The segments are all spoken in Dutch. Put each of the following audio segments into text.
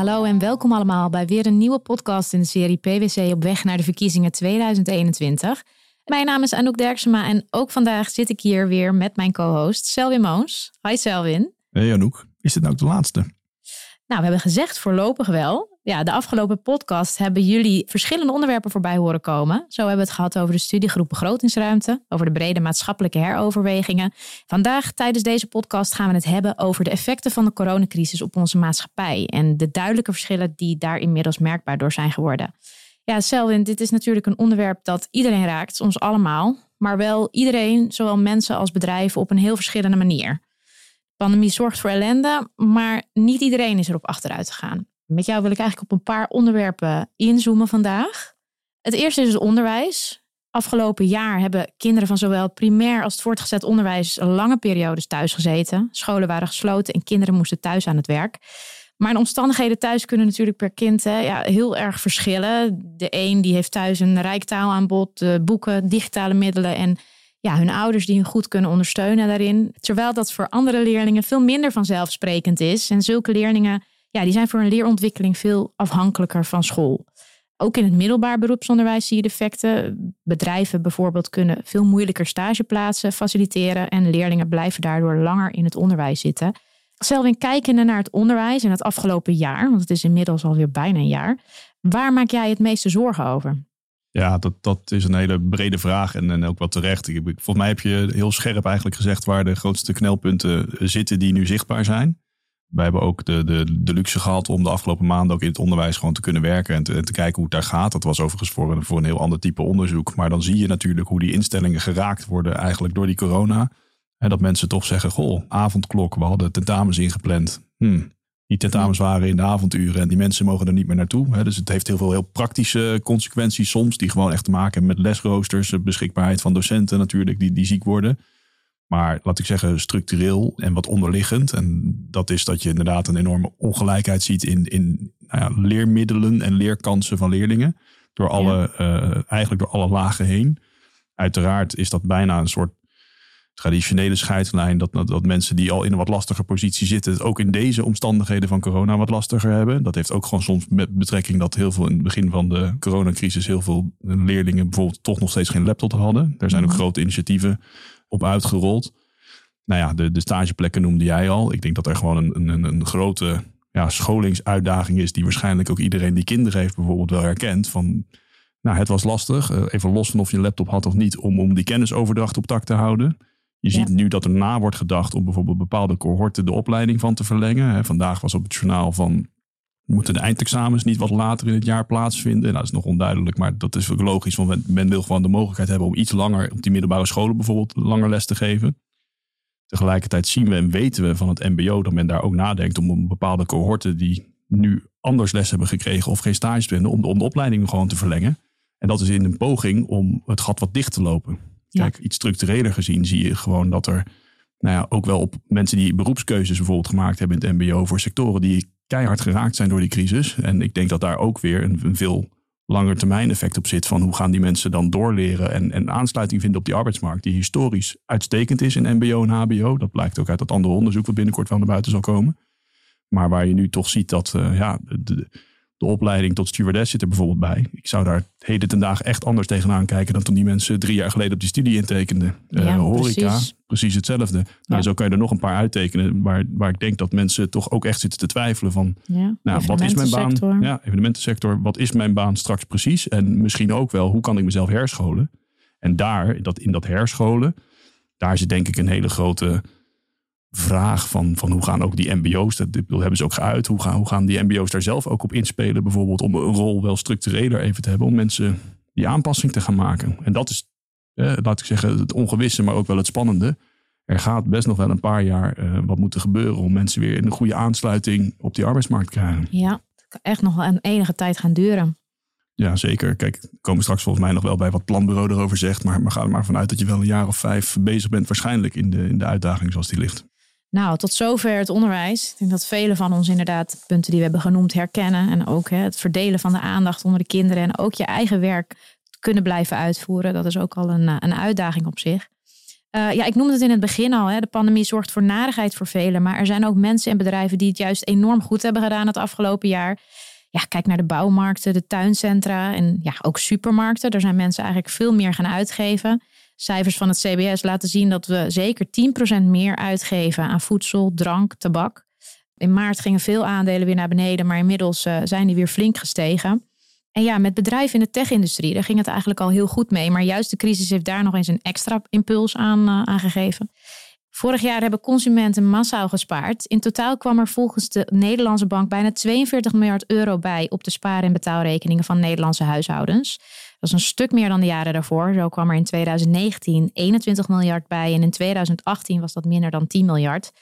Hallo en welkom allemaal bij weer een nieuwe podcast in de serie PwC op weg naar de verkiezingen 2021. Mijn naam is Anouk Derksema en ook vandaag zit ik hier weer met mijn co-host Selwin Moons. Hi Selwin. Hey Anouk, is dit nou ook de laatste? Nou, we hebben gezegd voorlopig wel. Ja, de afgelopen podcast hebben jullie verschillende onderwerpen voorbij horen komen. Zo hebben we het gehad over de studiegroep Begrotingsruimte, over de brede maatschappelijke heroverwegingen. Vandaag, tijdens deze podcast, gaan we het hebben over de effecten van de coronacrisis op onze maatschappij en de duidelijke verschillen die daar inmiddels merkbaar door zijn geworden. Ja, Selwin, dit is natuurlijk een onderwerp dat iedereen raakt, ons allemaal, maar wel iedereen, zowel mensen als bedrijven, op een heel verschillende manier. De pandemie zorgt voor ellende, maar niet iedereen is erop achteruit gegaan. Met jou wil ik eigenlijk op een paar onderwerpen inzoomen vandaag. Het eerste is het onderwijs. Afgelopen jaar hebben kinderen van zowel primair als het voortgezet onderwijs lange periodes thuis gezeten. Scholen waren gesloten en kinderen moesten thuis aan het werk. Maar de omstandigheden thuis kunnen natuurlijk per kind hè, ja, heel erg verschillen. De een die heeft thuis een rijk taalaanbod, boeken, digitale middelen en ja, hun ouders die hen goed kunnen ondersteunen daarin. Terwijl dat voor andere leerlingen veel minder vanzelfsprekend is. En zulke leerlingen ja, die zijn voor een leerontwikkeling veel afhankelijker van school. Ook in het middelbaar beroepsonderwijs zie je de effecten. Bedrijven bijvoorbeeld kunnen veel moeilijker stageplaatsen faciliteren en leerlingen blijven daardoor langer in het onderwijs zitten. Zelf kijkende naar het onderwijs in het afgelopen jaar, want het is inmiddels alweer bijna een jaar, waar maak jij het meeste zorgen over? Ja, dat, dat is een hele brede vraag en, en ook wel terecht. Volgens mij heb je heel scherp eigenlijk gezegd waar de grootste knelpunten zitten die nu zichtbaar zijn wij hebben ook de, de, de luxe gehad om de afgelopen maanden ook in het onderwijs gewoon te kunnen werken en te, te kijken hoe het daar gaat. Dat was overigens voor een, voor een heel ander type onderzoek. Maar dan zie je natuurlijk hoe die instellingen geraakt worden eigenlijk door die corona. En dat mensen toch zeggen, goh, avondklok, we hadden tentamens ingepland. Hmm, die tentamens waren in de avonduren en die mensen mogen er niet meer naartoe. Dus het heeft heel veel heel praktische consequenties soms, die gewoon echt te maken hebben met lesroosters, beschikbaarheid van docenten natuurlijk, die, die ziek worden. Maar laat ik zeggen, structureel en wat onderliggend. En dat is dat je inderdaad een enorme ongelijkheid ziet in, in nou ja, leermiddelen en leerkansen van leerlingen. Door alle, uh, eigenlijk door alle lagen heen. Uiteraard is dat bijna een soort traditionele scheidslijn. Dat, dat, dat, mensen die al in een wat lastige positie zitten, het ook in deze omstandigheden van corona wat lastiger hebben. Dat heeft ook gewoon soms met betrekking dat heel veel in het begin van de coronacrisis heel veel leerlingen bijvoorbeeld toch nog steeds geen laptop hadden. Er zijn ook mhm. grote initiatieven op uitgerold. Nou ja, de, de stageplekken noemde jij al. Ik denk dat er gewoon een, een, een grote ja, scholingsuitdaging is, die waarschijnlijk ook iedereen die kinderen heeft bijvoorbeeld wel herkent. Van, nou, het was lastig, eh, even los van of je een laptop had of niet, om, om die kennisoverdracht op tak te houden. Je ziet nu dat er na wordt gedacht om bijvoorbeeld bepaalde cohorten de opleiding van te verlengen. Vandaag was op het journaal van moeten de eindexamens niet wat later in het jaar plaatsvinden? Nou, dat is nog onduidelijk, maar dat is ook logisch. Want men wil gewoon de mogelijkheid hebben om iets langer op die middelbare scholen bijvoorbeeld langer les te geven. Tegelijkertijd zien we en weten we van het MBO dat men daar ook nadenkt om een bepaalde cohorten die nu anders les hebben gekregen of geen stage vinden, om de, om de opleiding gewoon te verlengen. En dat is in een poging om het gat wat dicht te lopen. Kijk, iets structureler gezien zie je gewoon dat er nou ja, ook wel op mensen die beroepskeuzes bijvoorbeeld gemaakt hebben in het MBO voor sectoren die keihard geraakt zijn door die crisis. En ik denk dat daar ook weer een, een veel langer termijn effect op zit van hoe gaan die mensen dan doorleren en, en aansluiting vinden op die arbeidsmarkt, die historisch uitstekend is in MBO en HBO. Dat blijkt ook uit dat andere onderzoek wat binnenkort wel naar buiten zal komen. Maar waar je nu toch ziet dat uh, ja, de, de opleiding tot stewardess zit er bijvoorbeeld bij. Ik zou daar heden ten dagen echt anders tegenaan kijken dan toen die mensen drie jaar geleden op die studie intekenden. Uh, ja, horeca, precies. precies hetzelfde. Nou, zo kan je er nog een paar uittekenen waar, waar ik denk dat mensen toch ook echt zitten te twijfelen van, ja, nou, wat is mijn baan? Ja, evenementensector, wat is mijn baan straks precies? En misschien ook wel, hoe kan ik mezelf herscholen? En daar, dat, in dat herscholen, daar zit denk ik een hele grote vraag van, van hoe gaan ook die MBO's, dat hebben ze ook geuit, hoe gaan, hoe gaan die MBO's daar zelf ook op inspelen, bijvoorbeeld om een rol wel structureler even te hebben, om mensen die aanpassing te gaan maken. En dat is, eh, laat ik zeggen, het ongewisse, maar ook wel het spannende. Er gaat best nog wel een paar jaar eh, wat moeten gebeuren om mensen weer in een goede aansluiting op die arbeidsmarkt te krijgen. Ja, het kan echt nog wel een enige tijd gaan duren. Ja, zeker. Kijk, we komen straks volgens mij nog wel bij wat planbureau erover zegt. Maar, maar ga er maar vanuit dat je wel een jaar of vijf bezig bent, waarschijnlijk in de, in de uitdaging zoals die ligt. Nou, tot zover het onderwijs. Ik denk dat velen van ons inderdaad punten die we hebben genoemd herkennen. En ook hè, het verdelen van de aandacht onder de kinderen. En ook je eigen werk kunnen blijven uitvoeren. Dat is ook al een, eh, een uitdaging op zich. Uh, ja, ik noemde het in het begin al. Hè. De pandemie zorgt voor narigheid voor velen. Maar er zijn ook mensen en bedrijven die het juist enorm goed hebben gedaan het afgelopen jaar. Ja, kijk naar de bouwmarkten, de tuincentra en ja, ook supermarkten. Daar zijn mensen eigenlijk veel meer gaan uitgeven. Cijfers van het CBS laten zien dat we zeker 10% meer uitgeven aan voedsel, drank, tabak. In maart gingen veel aandelen weer naar beneden, maar inmiddels uh, zijn die weer flink gestegen. En ja, met bedrijven in de tech-industrie, daar ging het eigenlijk al heel goed mee. Maar juist de crisis heeft daar nog eens een extra impuls aan, uh, aangegeven. Vorig jaar hebben consumenten massaal gespaard. In totaal kwam er volgens de Nederlandse bank bijna 42 miljard euro bij op de spaar- en betaalrekeningen van Nederlandse huishoudens. Dat is een stuk meer dan de jaren daarvoor. Zo kwam er in 2019 21 miljard bij en in 2018 was dat minder dan 10 miljard.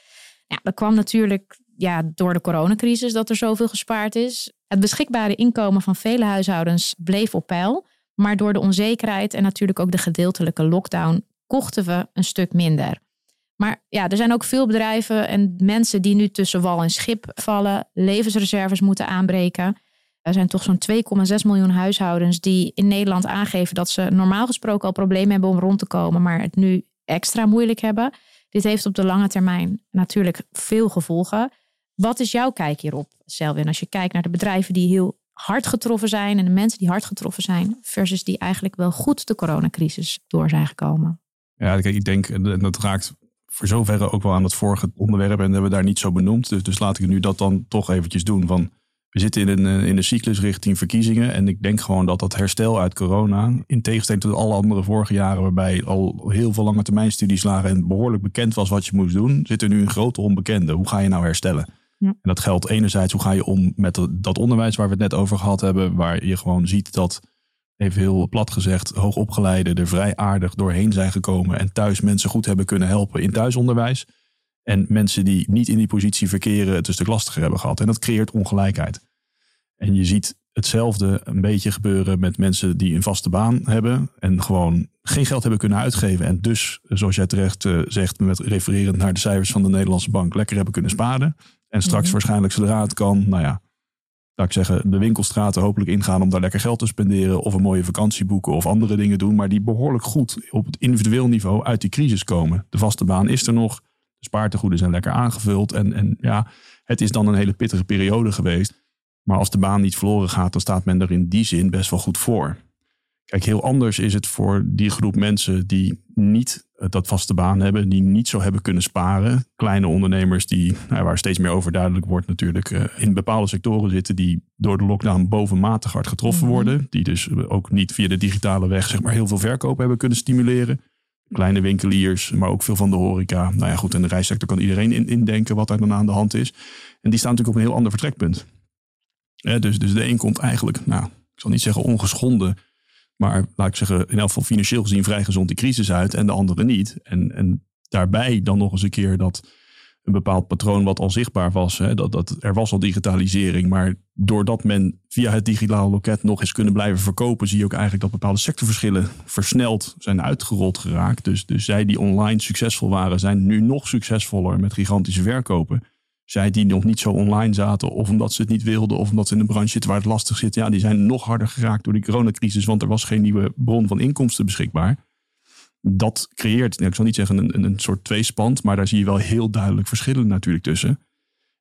Ja, dat kwam natuurlijk ja, door de coronacrisis dat er zoveel gespaard is. Het beschikbare inkomen van vele huishoudens bleef op peil. Maar door de onzekerheid en natuurlijk ook de gedeeltelijke lockdown kochten we een stuk minder. Maar ja, er zijn ook veel bedrijven en mensen die nu tussen wal en schip vallen, levensreserves moeten aanbreken. Er zijn toch zo'n 2,6 miljoen huishoudens die in Nederland aangeven dat ze normaal gesproken al problemen hebben om rond te komen, maar het nu extra moeilijk hebben. Dit heeft op de lange termijn natuurlijk veel gevolgen. Wat is jouw kijk hierop, Selwin, als je kijkt naar de bedrijven die heel hard getroffen zijn en de mensen die hard getroffen zijn, versus die eigenlijk wel goed de coronacrisis door zijn gekomen? Ja, ik denk, dat raakt voor zoverre ook wel aan het vorige onderwerp en hebben we daar niet zo benoemd. Dus, dus laat ik nu dat dan toch eventjes doen. Van, we zitten in een, in een cyclus richting verkiezingen. En ik denk gewoon dat dat herstel uit corona, in tegenstelling tot alle andere vorige jaren, waarbij al heel veel lange termijn studies lagen en behoorlijk bekend was wat je moest doen, zit er nu een grote onbekende. Hoe ga je nou herstellen? Ja. En dat geldt enerzijds, hoe ga je om met dat onderwijs waar we het net over gehad hebben, waar je gewoon ziet dat, even heel plat gezegd, hoogopgeleiden er vrij aardig doorheen zijn gekomen en thuis mensen goed hebben kunnen helpen in thuisonderwijs. En mensen die niet in die positie verkeren het een stuk lastiger hebben gehad. En dat creëert ongelijkheid. En je ziet hetzelfde een beetje gebeuren met mensen die een vaste baan hebben en gewoon geen geld hebben kunnen uitgeven. En dus, zoals jij terecht uh, zegt, met refererend naar de cijfers van de Nederlandse bank, lekker hebben kunnen sparen. En straks mm waarschijnlijk zodra het kan, nou ja, laat ik zeggen, de winkelstraten hopelijk ingaan om daar lekker geld te spenderen. Of een mooie vakantie boeken of andere dingen doen. Maar die behoorlijk goed op het individueel niveau uit die crisis komen. De vaste baan is er nog. De spaartegoeden zijn lekker aangevuld. En, en ja, het is dan een hele pittige periode geweest. Maar als de baan niet verloren gaat, dan staat men er in die zin best wel goed voor. Kijk, heel anders is het voor die groep mensen die niet dat vaste baan hebben, die niet zo hebben kunnen sparen. Kleine ondernemers die, nou, waar steeds meer over duidelijk wordt natuurlijk, uh, in bepaalde sectoren zitten die door de lockdown bovenmatig hard getroffen mhm. worden. Die dus ook niet via de digitale weg zeg maar heel veel verkoop hebben kunnen stimuleren. Kleine winkeliers, maar ook veel van de horeca. Nou ja, goed, in de reissector kan iedereen in, indenken wat daar dan aan de hand is. En die staan natuurlijk op een heel ander vertrekpunt. dus, dus de een komt eigenlijk, nou, ik zal niet zeggen ongeschonden maar laat ik zeggen, in elk geval financieel gezien vrij gezond die crisis uit en de andere niet. En, en daarbij dan nog eens een keer dat een bepaald patroon wat al zichtbaar was. Hè, dat, dat, er was al digitalisering, maar doordat men via het digitale loket nog eens kunnen blijven verkopen, zie je ook eigenlijk dat bepaalde sectorverschillen versneld zijn uitgerold geraakt. Dus, dus zij die online succesvol waren, zijn nu nog succesvoller met gigantische verkopen zij die nog niet zo online zaten, of omdat ze het niet wilden, of omdat ze in een branche zitten waar het lastig zit, ja, die zijn nog harder geraakt door die coronacrisis, want er was geen nieuwe bron van inkomsten beschikbaar. Dat creëert, ik zal niet zeggen een, een soort tweespand, maar daar zie je wel heel duidelijk verschillen natuurlijk tussen.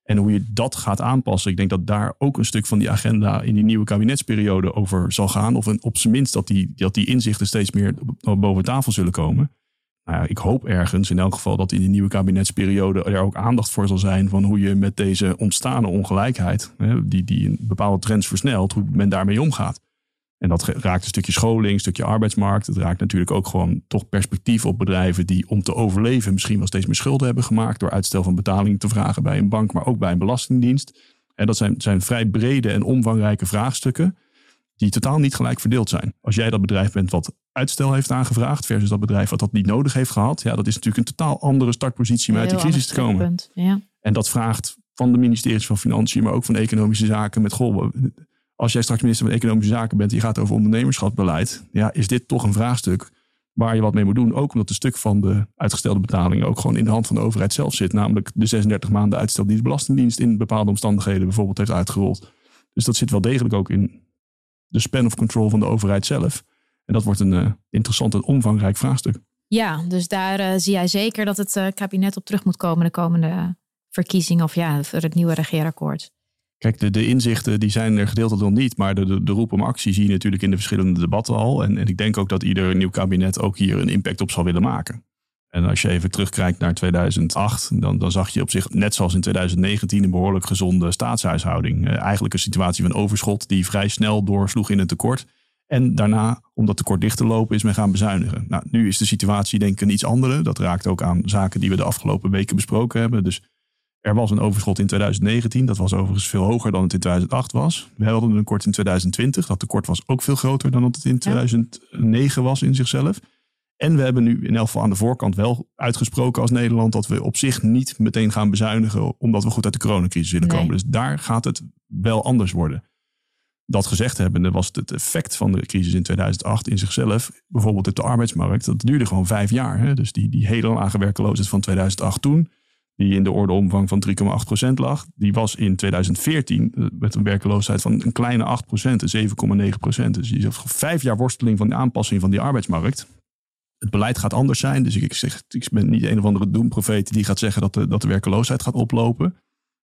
En hoe je dat gaat aanpassen, ik denk dat daar ook een stuk van die agenda in die nieuwe kabinetsperiode over zal gaan. Of op zijn minst dat die, dat die inzichten steeds meer boven tafel zullen komen nou ik hoop ergens in elk geval dat in de nieuwe kabinetsperiode er ook aandacht voor zal zijn van hoe je met deze ontstaande ongelijkheid, die, die een bepaalde trends versnelt, hoe men daarmee omgaat. En dat raakt een stukje scholing, een stukje arbeidsmarkt. Het raakt natuurlijk ook gewoon toch perspectief op bedrijven die om te overleven misschien wel steeds meer schulden hebben gemaakt door uitstel van betaling te vragen bij een bank, maar ook bij een belastingdienst. En dat zijn, zijn vrij brede en omvangrijke vraagstukken die totaal niet gelijk verdeeld zijn. Als jij dat bedrijf bent wat uitstel heeft aangevraagd versus dat bedrijf wat dat niet nodig heeft gehad, ja, dat is natuurlijk een totaal andere startpositie om uit die crisis te komen. Ja. En dat vraagt van de ministeries van Financiën, maar ook van Economische Zaken met goh, als jij straks minister van Economische Zaken bent, die gaat over ondernemerschapsbeleid, ja, is dit toch een vraagstuk waar je wat mee moet doen. Ook omdat een stuk van de uitgestelde betalingen ook gewoon in de hand van de overheid zelf zit. Namelijk de 36 maanden uitstel die de Belastingdienst in bepaalde omstandigheden bijvoorbeeld heeft uitgerold. Dus dat zit wel degelijk ook in de span of control van de overheid zelf. En dat wordt een uh, interessant en omvangrijk vraagstuk. Ja, dus daar uh, zie jij zeker dat het uh, kabinet op terug moet komen de komende verkiezingen of ja, voor het nieuwe regeerakkoord. Kijk, de, de inzichten die zijn er gedeeltelijk nog niet, maar de, de, de, roep om actie zie je natuurlijk in de verschillende debatten al. En, en ik denk ook dat ieder nieuw kabinet ook hier een impact op zal willen maken. En als je even terugkijkt naar 2008, dan, dan zag je op zich, net zoals in 2019, een behoorlijk gezonde staatshuishouding. Uh, eigenlijk een situatie van overschot die vrij snel doorsloeg in het tekort. En daarna, om dat tekort dicht te lopen, is men gaan bezuinigen. Nou, nu is de situatie denk ik een iets andere. Dat raakt ook aan zaken die we de afgelopen weken besproken hebben. Dus er was een overschot in 2019. Dat was overigens veel hoger dan het in 2008 was. We hadden een tekort in 2020. Dat tekort was ook veel groter dan het in 2009 was in zichzelf. En we hebben nu in elk geval aan de voorkant wel uitgesproken als Nederland dat we op zich niet meteen gaan bezuinigen omdat we goed uit de coronacrisis willen komen. Dus daar gaat het wel anders worden. Dat gezegd hebbende was het effect van de crisis in 2008 in zichzelf, bijvoorbeeld op de arbeidsmarkt, dat duurde gewoon vijf jaar. Hè? Dus die, die hele lage werkeloosheid van 2008 toen, die in de orde omvang van 3,8% lag, die was in 2014 eh, met een werkeloosheid van een kleine 8%, 7,9%. Dus je zegt vijf jaar worsteling van de aanpassing van die arbeidsmarkt het beleid gaat anders zijn. Dus ik, zeg, ik ben niet een of andere doemprofeet die gaat zeggen dat de, dat de werkeloosheid gaat oplopen.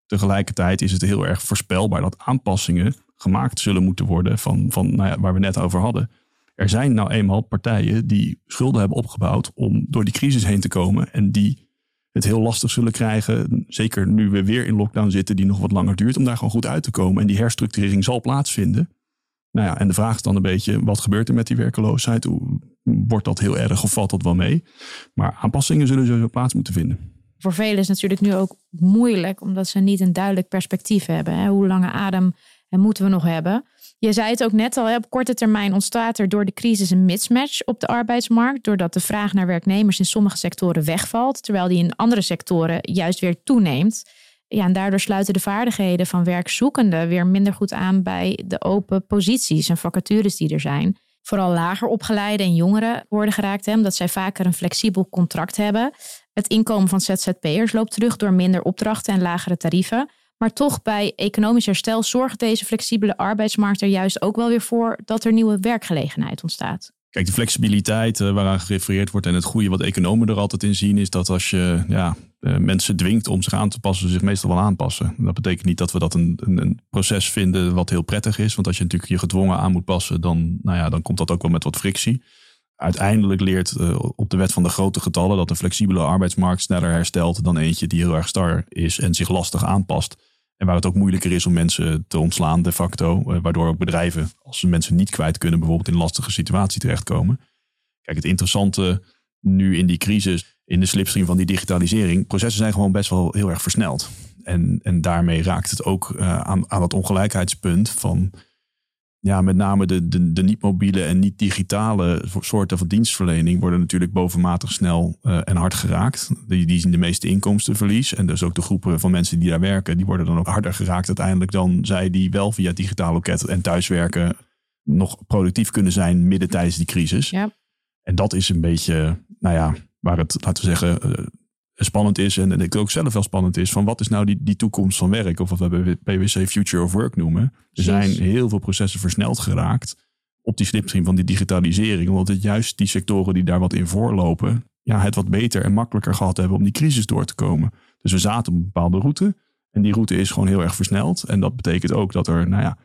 Tegelijkertijd is het heel erg voorspelbaar dat aanpassingen gemaakt zullen moeten worden van, van nou ja, waar we net over hadden. Er zijn nou eenmaal partijen die schulden hebben opgebouwd om door die crisis heen te komen en die het heel lastig zullen krijgen, zeker nu we weer in lockdown zitten die nog wat langer duurt, om daar gewoon goed uit te komen. En die herstructurering zal plaatsvinden. Nou ja, en de vraag is dan een beetje, wat gebeurt er met die werkeloosheid? Hoe, wordt dat heel erg of valt dat wel mee? Maar aanpassingen zullen sowieso plaats moeten vinden. Voor velen is het natuurlijk nu ook moeilijk, omdat ze niet een duidelijk perspectief hebben. Hè? Hoe lange adem moeten we nog hebben? Je zei het ook net al, op korte termijn ontstaat er door de crisis een mismatch op de arbeidsmarkt, doordat de vraag naar werknemers in sommige sectoren wegvalt, terwijl die in andere sectoren juist weer toeneemt. Ja, en daardoor sluiten de vaardigheden van werkzoekenden weer minder goed aan bij de open posities en vacatures die er zijn. Vooral lager opgeleide en jongeren worden geraakt, hè, omdat zij vaker een flexibel contract hebben. Het inkomen van ZZP'ers loopt terug door minder opdrachten en lagere tarieven. Maar toch bij economisch herstel zorgt deze flexibele arbeidsmarkt er juist ook wel weer voor dat er nieuwe werkgelegenheid ontstaat. Kijk, de flexibiliteit uh, waaraan gerefereerd wordt en het goede wat economen er altijd in zien, is dat als je ja, uh, mensen dwingt om zich aan te passen, ze zich meestal wel aanpassen. Dat betekent niet dat we dat een, een, een, proces vinden wat heel prettig is. Want als je natuurlijk je gedwongen aan moet passen, dan, nou ja, dan komt dat ook wel met wat frictie. Uiteindelijk leert uh, op de wet van de grote getallen dat een flexibele arbeidsmarkt sneller herstelt dan eentje die heel erg star is en zich lastig aanpast. En waar het ook moeilijker is om mensen te ontslaan de facto. Eh, waardoor ook bedrijven, als ze mensen niet kwijt kunnen, bijvoorbeeld in een lastige situatie terechtkomen. Kijk, het interessante nu in die crisis, in de slipstream van die digitalisering, processen zijn gewoon best wel heel erg versneld. En, en daarmee raakt het ook uh, aan, aan het ongelijkheidspunt van ja, met name de, de, de niet-mobiele en niet-digitale soorten van dienstverlening worden natuurlijk bovenmatig snel uh, en hard geraakt. Die, die zien de meeste inkomstenverlies. En dus ook de groepen van mensen die daar werken, die worden dan ook harder geraakt uiteindelijk dan zij die wel via digitaal loket en thuiswerken nog productief kunnen zijn midden tijdens die crisis. Ja. En dat is een beetje, nou ja, waar het, laten we zeggen, uh, spannend is en, en ik ook zelf wel spannend is van wat is nou die, die toekomst van werk of wat we PwC Future of Work noemen. Er zijn heel veel processen versneld geraakt op die slipstream van die digitalisering, omdat het juist die sectoren die daar wat in voorlopen, ja, het wat beter en makkelijker gehad hebben om die crisis door te komen. Dus we zaten op een bepaalde route en die route is gewoon heel erg versneld en dat betekent ook dat er, nou ja,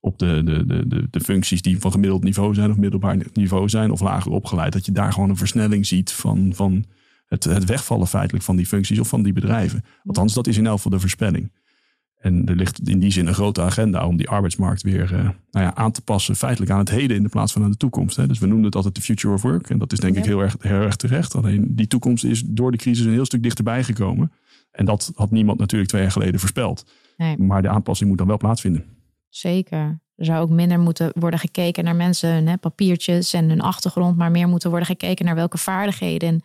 op de, de, de, de, functies die van gemiddeld niveau zijn of middelbaar niveau zijn of lager opgeleid, dat je daar gewoon een versnelling ziet van, van het, het wegvallen feitelijk van die functies of van die bedrijven. Althans, dat is in elk geval de voorspelling. En er ligt in die zin een grote agenda om die arbeidsmarkt weer uh, nou ja, aan te passen, feitelijk aan het heden in de plaats van aan de toekomst. Hè. Dus we noemen het altijd de future of work. En dat is denk ik heel erg, heel erg terecht. Alleen die toekomst is door de crisis een heel stuk dichterbij gekomen. En dat had niemand natuurlijk twee jaar geleden voorspeld. Nee. Maar de aanpassing moet dan wel plaatsvinden. Zeker. Er zou ook minder moeten worden gekeken naar mensen, hè, papiertjes en hun achtergrond, maar meer moeten worden gekeken naar welke vaardigheden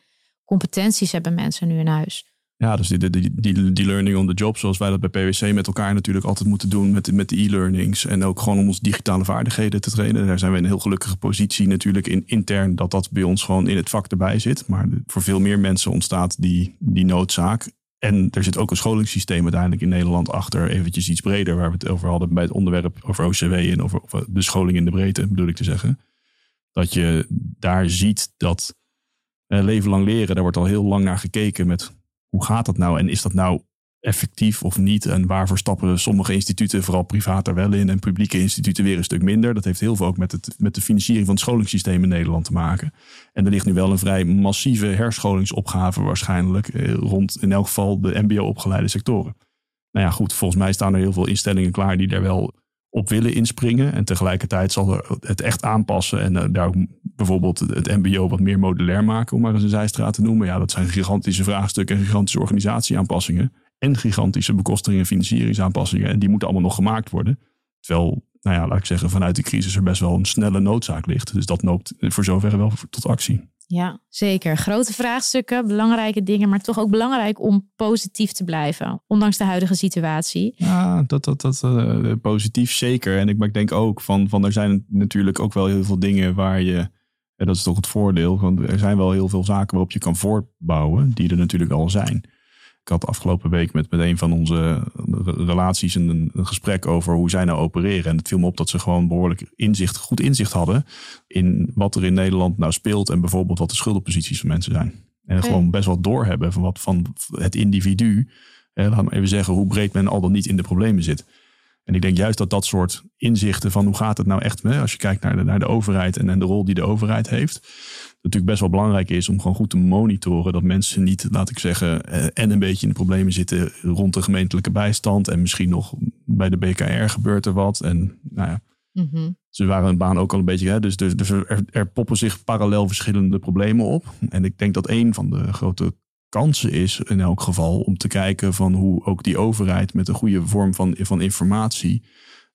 competenties hebben mensen nu in huis. Ja, dus die, die, die, die learning on the job, zoals wij dat bij PwC met elkaar natuurlijk altijd moeten doen met, met de e-learnings. En ook gewoon om onze digitale vaardigheden te trainen. Daar zijn we in een heel gelukkige positie natuurlijk in intern dat dat bij ons gewoon in het vak erbij zit. Maar voor veel meer mensen ontstaat die, die noodzaak. En er zit ook een scholingssysteem uiteindelijk in Nederland achter. Eventjes iets breder waar we het over hadden bij het onderwerp over OCW en over, over de scholing in de breedte bedoel ik te zeggen. Dat je daar ziet dat Uh, leven lang leren, daar wordt al heel lang naar gekeken met hoe gaat dat nou en is dat nou effectief of niet en waarvoor stappen sommige instituten, vooral privaat, er wel in en publieke instituten weer een stuk minder. Dat heeft heel veel ook met, het, met de financiering van het scholingssysteem in Nederland te maken. En er ligt nu wel een vrij massieve herscholingsopgave waarschijnlijk eh, rond in elk geval de mbo-opgeleide sectoren. Nou ja, goed, volgens mij staan er heel veel instellingen klaar die daar wel op willen inspringen. En tegelijkertijd zal er het echt aanpassen en uh, daar bijvoorbeeld het MBO wat meer modulair maken, om maar eens een zijstraat te noemen. Ja, dat zijn gigantische vraagstukken en gigantische organisatieaanpassingen. En gigantische bekostiging en financieringsaanpassingen. En die moeten allemaal nog gemaakt worden. Terwijl, nou ja, laat ik zeggen, vanuit de crisis er best wel een snelle noodzaak ligt. Dus dat noopt voor zover wel tot actie. Ja, zeker. Grote vraagstukken, belangrijke dingen, maar toch ook belangrijk om positief te blijven, ondanks de huidige situatie. Ja, dat, dat, dat uh, positief zeker. En ik, maar ik denk ook van, van er zijn natuurlijk ook wel heel veel dingen waar je, en dat is toch het voordeel, want er zijn wel heel veel zaken waarop je kan voortbouwen, die er natuurlijk al zijn. Ik had afgelopen week met, met een van onze relaties een, een, gesprek over hoe zij nou opereren. En het viel me op dat ze gewoon behoorlijk inzicht, goed inzicht hadden in wat er in Nederland nou speelt. En bijvoorbeeld wat de schuldenposities van mensen zijn. En gewoon best wel doorhebben van wat van het individu. Eh, laat me even zeggen hoe breed men al dan niet in de problemen zit. En ik denk juist dat dat soort inzichten van hoe gaat het nou echt, hè, als je kijkt naar de, naar de overheid en, en de rol die de overheid heeft, natuurlijk best wel belangrijk is om gewoon goed te monitoren dat mensen niet, laat ik zeggen, eh, en een beetje in de problemen zitten rond de gemeentelijke bijstand en misschien nog bij de BKR gebeurt er wat. En nou ja, mhm. ze waren een baan ook al een beetje, hè, dus, dus, dus er, er poppen zich parallel verschillende problemen op. En ik denk dat een van de grote kansen is in elk geval om te kijken van hoe ook die overheid met een goede vorm van, van informatie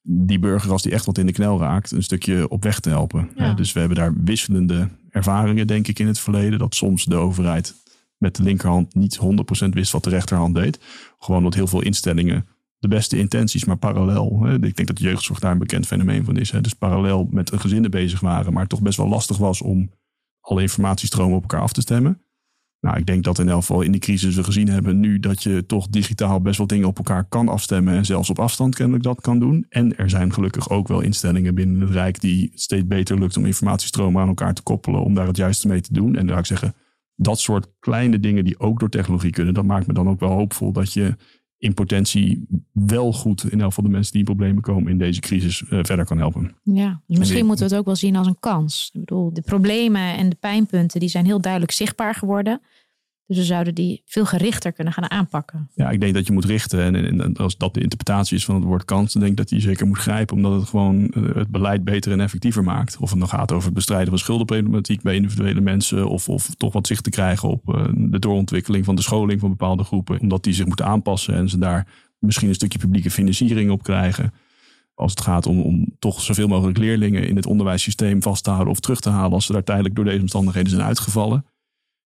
die burger als die echt wat in de knel raakt een stukje op weg te helpen. dus we hebben daar wisselende ervaringen denk ik in het verleden dat soms de overheid met de linkerhand niet 100% wist wat de rechterhand deed. Gewoon dat heel veel instellingen de beste intenties, maar parallel. Hè. Ik denk dat de jeugdzorg daar een bekend fenomeen van is. Hè. Dus parallel met een gezinnen bezig waren, maar het toch best wel lastig was om alle informatiestromen op elkaar af te stemmen. Nou, ik denk dat in elk geval in die crisis we gezien hebben nu dat je toch digitaal best wel dingen op elkaar kan afstemmen en zelfs op afstand kennelijk dat kan doen. En er zijn gelukkig ook wel instellingen binnen het Rijk die steeds beter lukt om informatiestromen aan elkaar te koppelen om daar het juiste mee te doen. En daar ik zeggen, dat soort kleine dingen die ook door technologie kunnen, dat maakt me dan ook wel hoopvol dat je in potentie wel goed in elk geval de mensen die in problemen komen in deze crisis uh, verder kan helpen. Ja, dus misschien moeten we het ook wel zien als een kans. Ik bedoel, de problemen en de pijnpunten die zijn heel duidelijk zichtbaar geworden. Dus we zouden die veel gerichter kunnen gaan aanpakken. Ja, ik denk dat je moet richten. En, als dat de interpretatie is van het woord kans, dan denk ik dat je zeker moet grijpen. Omdat het gewoon eh, het beleid beter en effectiever maakt. Of het dan gaat over het bestrijden van schuldenproblematiek bij individuele mensen. Of, of toch wat zicht te krijgen op uh, de doorontwikkeling van de scholing van bepaalde groepen. Omdat die zich moeten aanpassen en ze daar misschien een stukje publieke financiering op krijgen. Als het gaat om, om toch zoveel mogelijk leerlingen in het onderwijssysteem vast te houden of terug te halen als ze daar tijdelijk door deze omstandigheden zijn uitgevallen.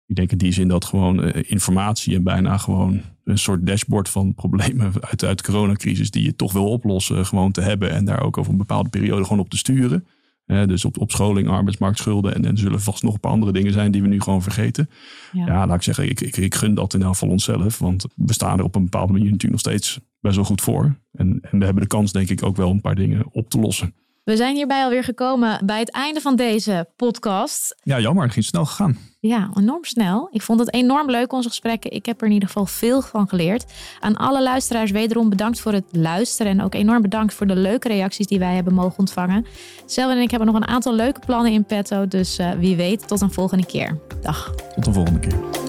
Ik denk in die zin dat gewoon uh, informatie en bijna gewoon een soort dashboard van problemen uit, uit de coronacrisis die je toch wil oplossen, gewoon te hebben en daar ook over een bepaalde periode gewoon op te sturen. Uh, dus op, op scholing, arbeidsmarktschulden en, en zullen vast nog een paar andere dingen zijn die we nu gewoon vergeten. Ja, ja laat ik zeggen, ik, ik, ik gun dat in elk geval onszelf, want we staan er op een bepaalde manier natuurlijk nog steeds best wel goed voor. En, en we hebben de kans denk ik ook wel een paar dingen op te lossen. We zijn hierbij alweer gekomen bij het einde van deze podcast. Ja, jammer. Het ging snel gegaan. Ja, enorm snel. Ik vond het enorm leuk, onze gesprekken. Ik heb er in ieder geval veel van geleerd. Aan alle luisteraars wederom bedankt voor het luisteren. En ook enorm bedankt voor de leuke reacties die wij hebben mogen ontvangen. Zelf en ik hebben nog een aantal leuke plannen in petto. Dus uh, wie weet, tot een volgende keer. Dag. Tot een volgende keer.